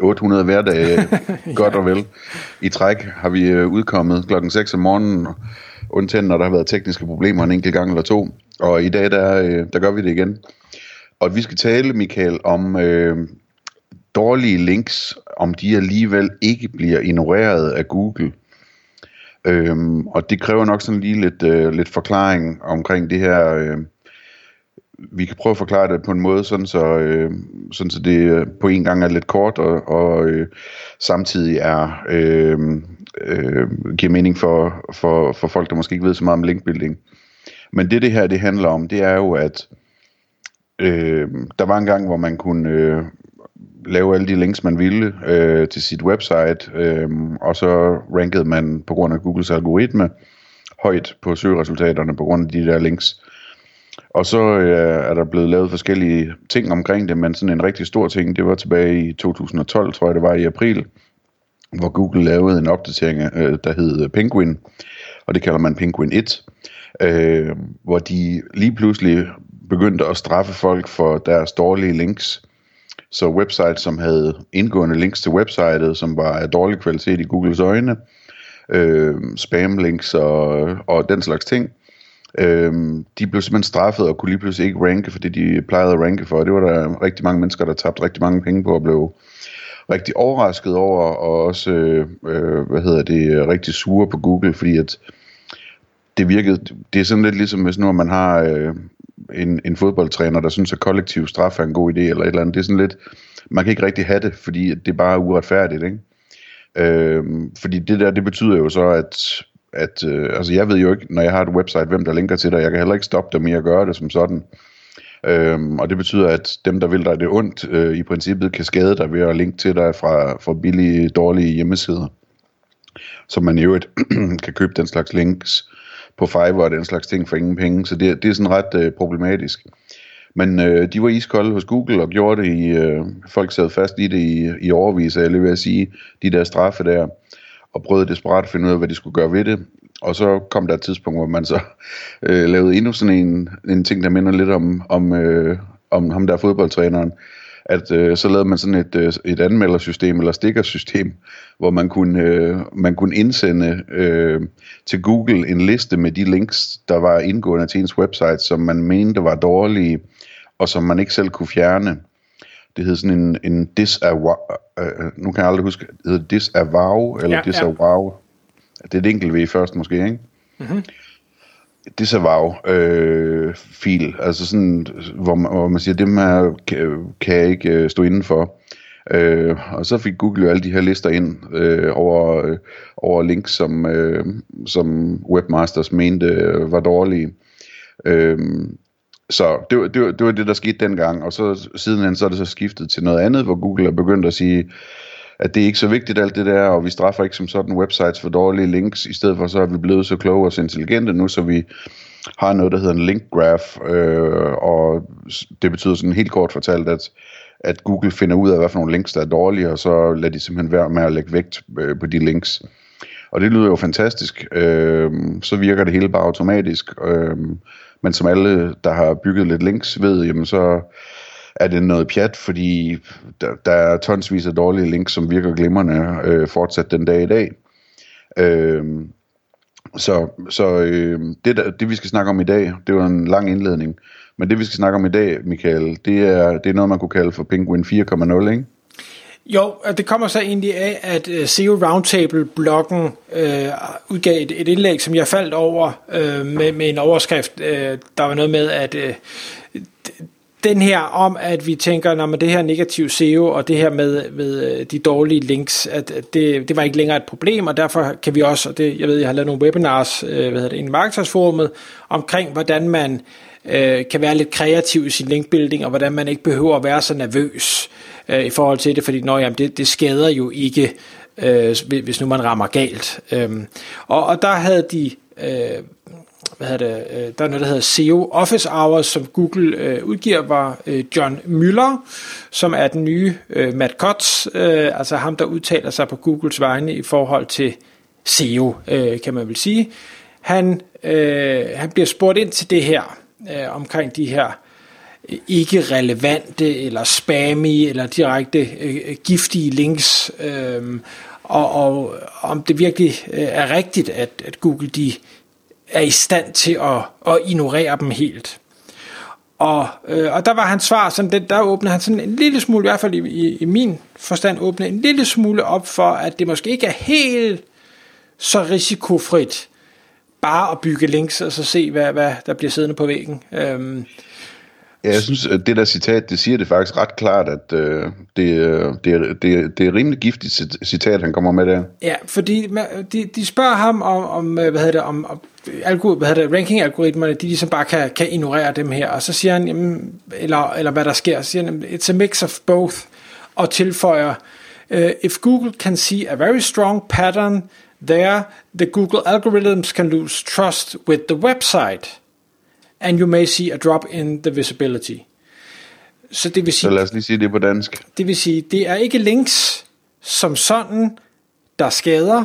800 hverdage, godt og vel. I træk har vi øh, udkommet klokken 6 om morgenen, undtagen når der har været tekniske problemer en enkelt gang eller to. Og i dag, der, øh, der gør vi det igen. Og vi skal tale, Michael, om øh, dårlige links, om de alligevel ikke bliver ignoreret af Google. Øhm, og det kræver nok sådan lige lidt, øh, lidt forklaring omkring det her. Øh, vi kan prøve at forklare det på en måde, sådan så, øh, sådan så det øh, på en gang er lidt kort, og, og øh, samtidig er øh, øh, giver mening for, for, for folk, der måske ikke ved så meget om linkbuilding. Men det det her det handler om, det er jo, at øh, der var en gang, hvor man kunne øh, lave alle de links, man ville øh, til sit website, øh, og så rankede man på grund af Googles algoritme højt på søgeresultaterne på grund af de der links. Og så øh, er der blevet lavet forskellige ting omkring det, men sådan en rigtig stor ting, det var tilbage i 2012, tror jeg det var i april, hvor Google lavede en opdatering, øh, der hed øh, Penguin, og det kalder man Penguin 1, øh, hvor de lige pludselig begyndte at straffe folk for deres dårlige links. Så websites, som havde indgående links til websitet, som var af dårlig kvalitet i Googles øjne, øh, spam links og, og den slags ting, Øhm, de blev simpelthen straffet og kunne lige pludselig ikke ranke for det, de plejede at ranke for. Og det var der rigtig mange mennesker, der tabte rigtig mange penge på og blev rigtig overrasket over, og også, øh, øh, hvad hedder det, rigtig sure på Google, fordi at det virkede, det er sådan lidt ligesom, hvis nu man har øh, en, en fodboldtræner, der synes, at kollektiv straf er en god idé, eller et eller andet, det er sådan lidt, man kan ikke rigtig have det, fordi det er bare uretfærdigt, ikke? Øh, fordi det der, det betyder jo så, at at øh, altså jeg ved jo ikke, når jeg har et website, hvem der linker til dig. Jeg kan heller ikke stoppe dem i at gøre det som sådan. Øhm, og det betyder, at dem, der vil dig det ondt, øh, i princippet kan skade dig ved at linke til dig fra, fra billige, dårlige hjemmesider. Så man i øvrigt kan købe den slags links på Fiverr og den slags ting for ingen penge. Så det, det er sådan ret øh, problematisk. Men øh, de var iskolde hos Google og gjorde det i, øh, folk sad fast i det i, i overvis, jeg vil sige, de der straffe der og prøvede desperat at finde ud af, hvad de skulle gøre ved det. Og så kom der et tidspunkt, hvor man så øh, lavede endnu sådan en, en ting, der minder lidt om, om, øh, om ham der fodboldtræneren. At øh, så lavede man sådan et, øh, et anmeldersystem eller stikkersystem, hvor man kunne, øh, man kunne indsende øh, til Google en liste med de links, der var indgående til ens website, som man mente var dårlige, og som man ikke selv kunne fjerne det hed sådan en, en disavow, uh, nu kan jeg aldrig huske, det hedder disavow, eller ja, disavow. Ja. Det er et enkelt V først måske, ikke? Mm-hmm. Disavow øh, fil, altså sådan, hvor man, hvor man siger, det her kan, kan jeg ikke øh, stå indenfor. Øh, og så fik Google jo alle de her lister ind øh, over, øh, over links, som, øh, som webmasters mente øh, var dårlige. Øh, så det, var, det, var, det var det, der skete dengang, og så sidenhen så er det så skiftet til noget andet, hvor Google er begyndt at sige, at det er ikke så vigtigt alt det der, og vi straffer ikke som sådan websites for dårlige links, i stedet for så er vi blevet så kloge og så intelligente nu, så vi har noget, der hedder en link graph, øh, og det betyder sådan helt kort fortalt, at, at Google finder ud af, hvad for nogle links, der er dårlige, og så lader de simpelthen være med at lægge vægt øh, på de links. Og det lyder jo fantastisk. Øh, så virker det hele bare automatisk. Øh, men som alle, der har bygget lidt links, ved, jamen så er det noget pjat, fordi der, der er tonsvis af dårlige links, som virker glimrende øh, fortsat den dag i dag. Øh, så så øh, det, der, det vi skal snakke om i dag, det var en lang indledning, men det vi skal snakke om i dag, Michael, det er, det er noget, man kunne kalde for Penguin 4.0, ikke? Jo, det kommer så egentlig af, at øh, SEO Roundtable-bloggen øh, udgav et, et indlæg, som jeg faldt over øh, med, med en overskrift, øh, der var noget med, at øh, den her om, at vi tænker, når man det her negativ SEO og det her med, med øh, de dårlige links, at det, det var ikke længere et problem, og derfor kan vi også, og det, jeg ved, jeg har lavet nogle webinars, øh, hvad hedder det, i markedsforumet, omkring hvordan man øh, kan være lidt kreativ i sin linkbuilding, og hvordan man ikke behøver at være så nervøs øh, i forhold til det, fordi nå, jamen, det, det skader jo ikke øh, hvis nu man rammer galt. Øh, og, og der havde de, øh, hvad hedder det, øh, der er noget, der hedder SEO Office Hours, som Google øh, udgiver, var øh, John Müller, som er den nye øh, Matt Cutts, øh, altså ham, der udtaler sig på Googles vegne i forhold til SEO, øh, kan man vel sige. Han, øh, han bliver spurgt ind til det her, øh, omkring de her øh, ikke relevante eller spammy eller direkte øh, giftige links, øh, og, og om det virkelig øh, er rigtigt, at, at Google de er i stand til at, at ignorere dem helt. Og, øh, og der var hans svar, sådan, det, der åbnede han sådan en lille smule, i hvert fald i, i, i min forstand, åbnede en lille smule op for, at det måske ikke er helt så risikofrit bare at bygge links og så se, hvad, hvad der bliver siddende på væggen. Øhm, Ja, jeg synes, at det der citat, det siger det faktisk ret klart, at øh, det, øh, det, er, det, det er rimelig giftigt citat, han kommer med der. Ja, fordi de, de spørger ham om, om øh, hvad hedder det, om, om algor, hvad hedder det, ranking-algoritmerne, de ligesom bare kan, kan ignorere dem her, og så siger han, jamen, eller, eller hvad der sker, siger han, it's a mix of both, og tilføjer, øh, if Google can see a very strong pattern there, the Google algorithms can lose trust with the website and you may see a drop in the visibility. Så det vil sige, så lad os lige sige det på dansk. Det vil sige, det er ikke links som sådan, der skader.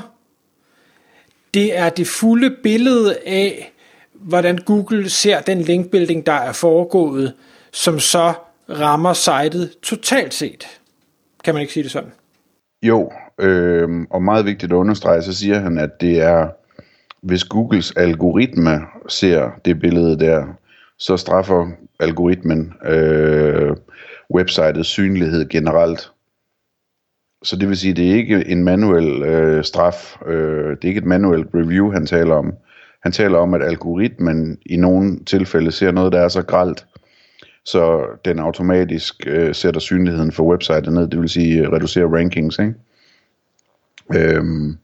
Det er det fulde billede af, hvordan Google ser den linkbuilding, der er foregået, som så rammer sitet totalt set. Kan man ikke sige det sådan? Jo, øh, og meget vigtigt at understrege, så siger han, at det er hvis Googles algoritme ser det billede der, så straffer algoritmen øh, websitets synlighed generelt. Så det vil sige, det er ikke en manuel øh, straf, øh, det er ikke et manuelt review, han taler om. Han taler om, at algoritmen i nogle tilfælde ser noget, der er så gralt, så den automatisk øh, sætter synligheden for websitet ned, det vil sige øh, reducerer rankings. Ikke? Øhm,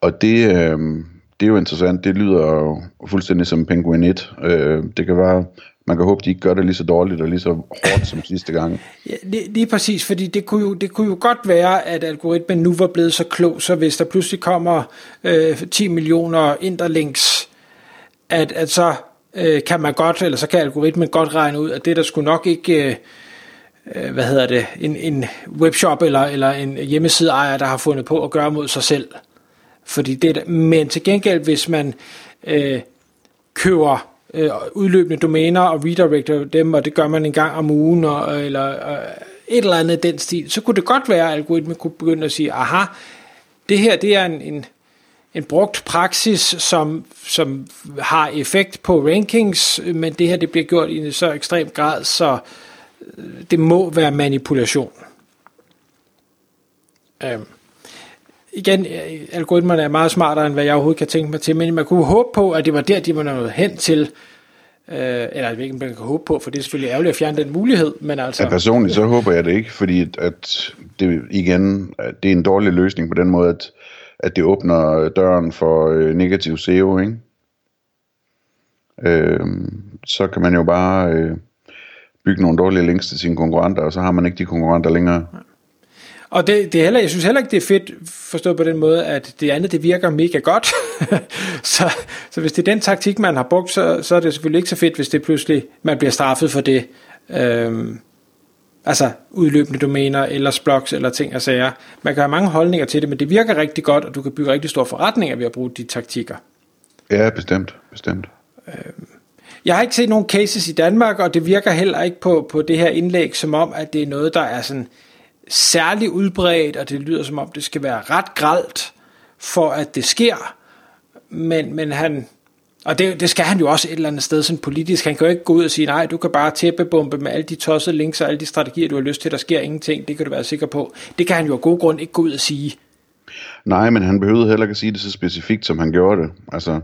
og det, øh, det er jo interessant. Det lyder jo fuldstændig som Penguin 1. Øh, det kan være, man kan håbe, de ikke gør det lige så dårligt og lige så hårdt som sidste gang. Ja, lige, lige præcis, fordi det kunne, jo, det kunne jo godt være, at algoritmen nu var blevet så klog, så hvis der pludselig kommer øh, 10 millioner interlinks, at, at så øh, kan man godt, eller så kan algoritmen godt regne ud, at det der skulle nok ikke... Øh, øh hvad hedder det, en, en webshop eller, eller en hjemmeside ejer, der har fundet på at gøre mod sig selv. Fordi det, men til gengæld, hvis man øh, køber øh, udløbende domæner og redirecter dem, og det gør man en gang om ugen, og, eller øh, et eller andet den stil, så kunne det godt være, at algoritmen kunne begynde at sige, aha, det her det er en, en, en brugt praksis, som, som har effekt på rankings, men det her det bliver gjort i en så ekstrem grad, så øh, det må være manipulation. Øhm igen, algoritmerne er meget smartere, end hvad jeg overhovedet kan tænke mig til, men man kunne håbe på, at det var der, de var nået hen til, øh, eller ikke, man kan håbe på, for det er selvfølgelig ærgerligt at fjerne den mulighed, men altså... Ja, personligt så håber jeg det ikke, fordi at det igen, at det er en dårlig løsning på den måde, at, at det åbner døren for øh, negativ SEO, ikke? Øh, så kan man jo bare øh, bygge nogle dårlige links til sine konkurrenter, og så har man ikke de konkurrenter længere. Ja. Og det, det er heller, jeg synes heller ikke, det er fedt forstået på den måde, at det andet, det virker mega godt. så, så hvis det er den taktik, man har brugt, så, så er det selvfølgelig ikke så fedt, hvis det pludselig, man bliver straffet for det. Øhm, altså udløbende domæner, eller blogs, eller ting og sager. Man kan have mange holdninger til det, men det virker rigtig godt, og du kan bygge rigtig store forretninger ved at bruge de taktikker. Ja, bestemt, bestemt. Øhm, jeg har ikke set nogen cases i Danmark, og det virker heller ikke på, på det her indlæg, som om, at det er noget, der er sådan særlig udbredt, og det lyder som om, det skal være ret gralt, for at det sker. Men, men han, og det, det skal han jo også et eller andet sted sådan politisk. Han kan jo ikke gå ud og sige, nej, du kan bare tæppebombe med alle de tossede links og alle de strategier, du har lyst til, der sker ingenting. Det kan du være sikker på. Det kan han jo af god grund ikke gå ud og sige. Nej, men han behøvede heller ikke at sige det så specifikt, som han gjorde det. Altså,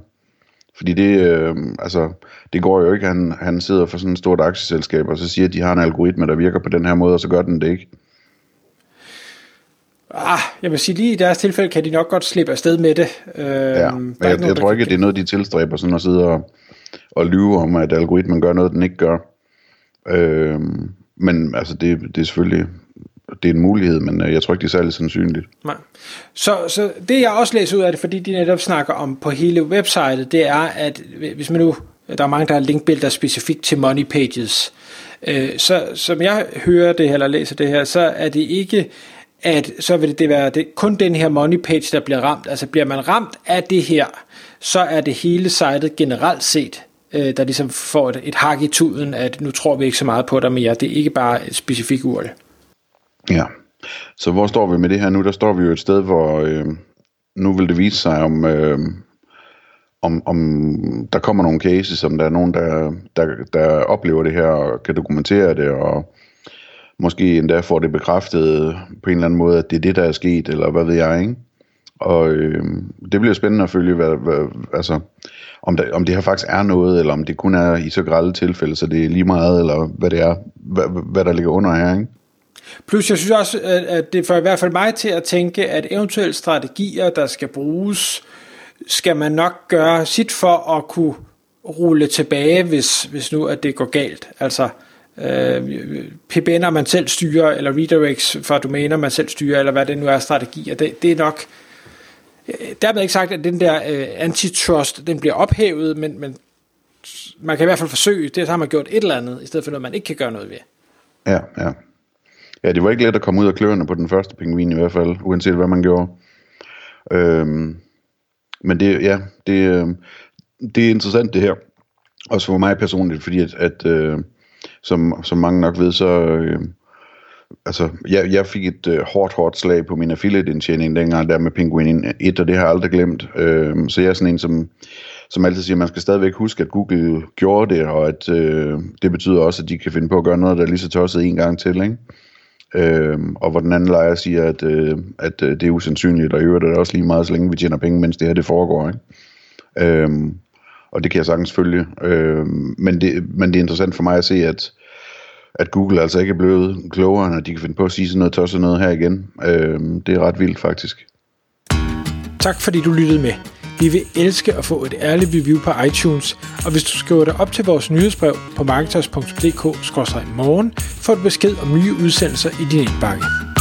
fordi det, øh, altså, det går jo ikke, han, han sidder for sådan et stort aktieselskab, og så siger, at de har en algoritme, der virker på den her måde, og så gør den det ikke. Ah, jeg vil sige, lige i deres tilfælde kan de nok godt slippe afsted med det. Øh, ja, men jeg, nogen, jeg tror ikke, at det er noget, de tilstræber, sådan at sidde og, og lyve om, at algoritmen gør noget, den ikke gør. Øh, men altså, det, det er selvfølgelig det er en mulighed, men øh, jeg tror ikke, det er særlig sandsynligt. Nej. Så, så det jeg også læser ud af det, fordi de netop snakker om på hele websitet, det er, at hvis man nu, der er mange, der har linkbilleder specifikt til money pages, øh, så som jeg hører det her, eller læser det her, så er det ikke, at så vil det være det, kun den her money page, der bliver ramt. Altså bliver man ramt af det her, så er det hele sitet generelt set, øh, der ligesom får et, et hak i tuden, at nu tror vi ikke så meget på dig mere. Det er ikke bare et specifikt url. Ja, så hvor står vi med det her nu? Der står vi jo et sted, hvor øh, nu vil det vise sig, om, øh, om, om der kommer nogle cases, om der er nogen, der, der, der oplever det her og kan dokumentere det, og måske endda får det bekræftet på en eller anden måde, at det er det, der er sket, eller hvad ved jeg, ikke? Og øh, det bliver spændende at følge, hvad, hvad, altså, om, der, om det her faktisk er noget, eller om det kun er i så grælde tilfælde, så det er lige meget, eller hvad det er, hvad, hvad der ligger under her, ikke? Plus jeg synes også, at det får i hvert fald mig til at tænke, at eventuelle strategier, der skal bruges, skal man nok gøre sit for at kunne rulle tilbage, hvis, hvis nu at det går galt. Altså øh, Øh, PBN'er man selv styrer, eller redirects for domæner man selv styrer, eller hvad det nu er strategier, det, det er nok øh, dermed ikke sagt, at den der øh, antitrust, den bliver ophævet, men, men man kan i hvert fald forsøge, det har man gjort et eller andet, i stedet for noget, man ikke kan gøre noget ved. Ja, ja. Ja, det var ikke let at komme ud af kløerne på den første pingvin i hvert fald, uanset hvad man gjorde. Øhm, men det, ja, det, øhm, det er interessant det her. Også for mig personligt, fordi at, at øh, som, som mange nok ved, så... Øh, altså, jeg, jeg fik et øh, hårdt, hårdt slag på min affiliate-indtjening dengang der med Penguin 1, og det har jeg aldrig glemt. Øh, så jeg er sådan en, som, som altid siger, at man skal stadigvæk huske, at Google gjorde det, og at øh, det betyder også, at de kan finde på at gøre noget, der er lige så tosset en gang til, ikke? Øh, og hvor den anden lejer siger, at, øh, at øh, det er usandsynligt, og i øvrigt er det også lige meget, så længe vi tjener penge, mens det her det foregår. Ikke? Øh, og det kan jeg sagtens følge. Øh, men, det, men det er interessant for mig at se, at, at Google altså ikke er blevet klogere, når de kan finde på at sige sådan noget tosset noget her igen. Øh, det er ret vildt faktisk. Tak fordi du lyttede med. Vi vil elske at få et ærligt review på iTunes, og hvis du skriver dig op til vores nyhedsbrev på marketers.dk-morgen, får du besked om nye udsendelser i din indbakke.